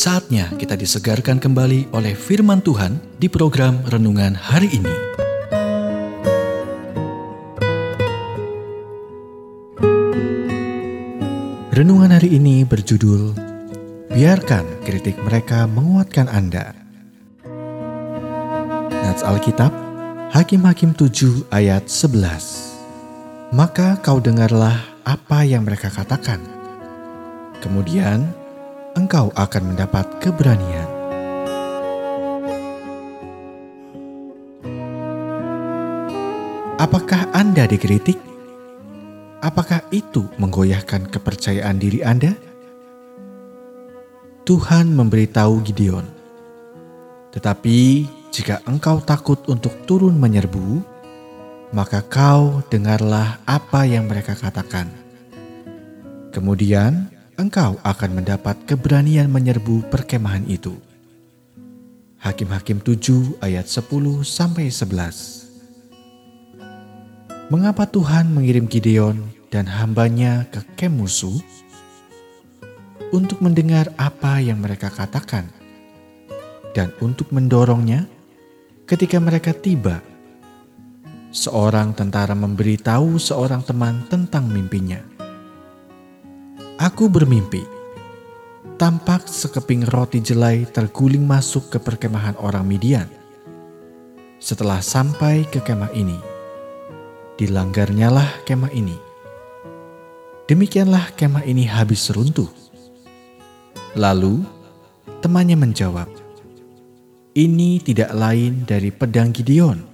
Saatnya kita disegarkan kembali oleh firman Tuhan di program renungan hari ini. Renungan hari ini berjudul Biarkan kritik mereka menguatkan Anda. Nats Alkitab Hakim-Hakim 7 ayat 11 Maka kau dengarlah apa yang mereka katakan. Kemudian engkau akan mendapat keberanian. Apakah Anda dikritik? Apakah itu menggoyahkan kepercayaan diri Anda? Tuhan memberitahu Gideon, "Tetapi jika engkau takut untuk turun menyerbu, maka kau dengarlah apa yang mereka katakan. Kemudian engkau akan mendapat keberanian menyerbu perkemahan itu. Hakim-hakim 7 ayat 10 sampai 11. Mengapa Tuhan mengirim Gideon dan hambanya ke kem musuh? Untuk mendengar apa yang mereka katakan dan untuk mendorongnya ketika mereka tiba. Seorang tentara memberitahu seorang teman tentang mimpinya. Aku bermimpi. Tampak sekeping roti jelai terguling masuk ke perkemahan orang Midian. Setelah sampai ke kemah ini, dilanggarnyalah kemah ini. Demikianlah kemah ini habis runtuh. Lalu temannya menjawab, "Ini tidak lain dari pedang Gideon."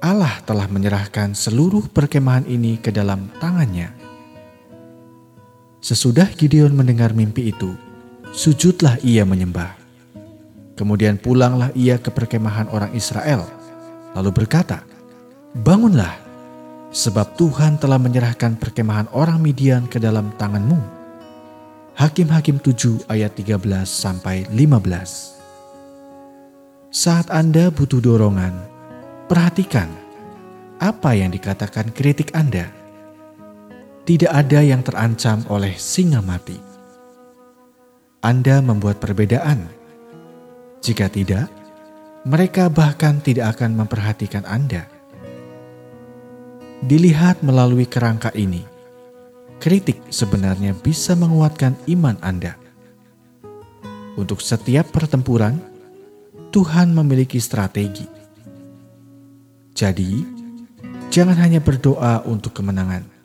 Allah telah menyerahkan seluruh perkemahan ini ke dalam tangannya. Sesudah Gideon mendengar mimpi itu, sujudlah ia menyembah. Kemudian pulanglah ia ke perkemahan orang Israel, lalu berkata, Bangunlah, sebab Tuhan telah menyerahkan perkemahan orang Midian ke dalam tanganmu. Hakim-Hakim 7 ayat 13 sampai 15. Saat Anda butuh dorongan, perhatikan apa yang dikatakan kritik Anda tidak ada yang terancam oleh singa mati. Anda membuat perbedaan. Jika tidak, mereka bahkan tidak akan memperhatikan Anda. Dilihat melalui kerangka ini, kritik sebenarnya bisa menguatkan iman Anda. Untuk setiap pertempuran, Tuhan memiliki strategi. Jadi, jangan hanya berdoa untuk kemenangan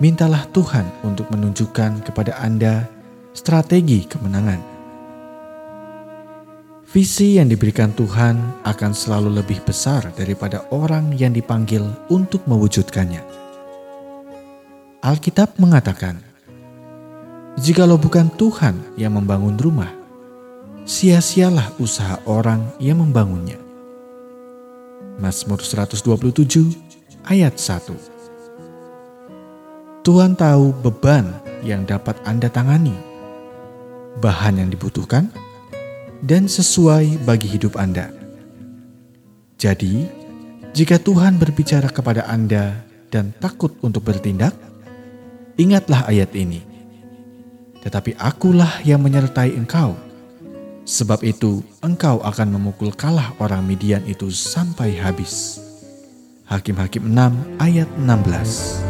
mintalah Tuhan untuk menunjukkan kepada Anda strategi kemenangan. Visi yang diberikan Tuhan akan selalu lebih besar daripada orang yang dipanggil untuk mewujudkannya. Alkitab mengatakan, "Jikalau bukan Tuhan yang membangun rumah, sia-sialah usaha orang yang membangunnya." Mazmur 127 ayat 1 Tuhan tahu beban yang dapat Anda tangani, bahan yang dibutuhkan, dan sesuai bagi hidup Anda. Jadi, jika Tuhan berbicara kepada Anda dan takut untuk bertindak, ingatlah ayat ini. Tetapi akulah yang menyertai engkau, sebab itu engkau akan memukul kalah orang Midian itu sampai habis. Hakim-Hakim 6 ayat 16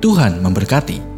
Tuhan memberkati.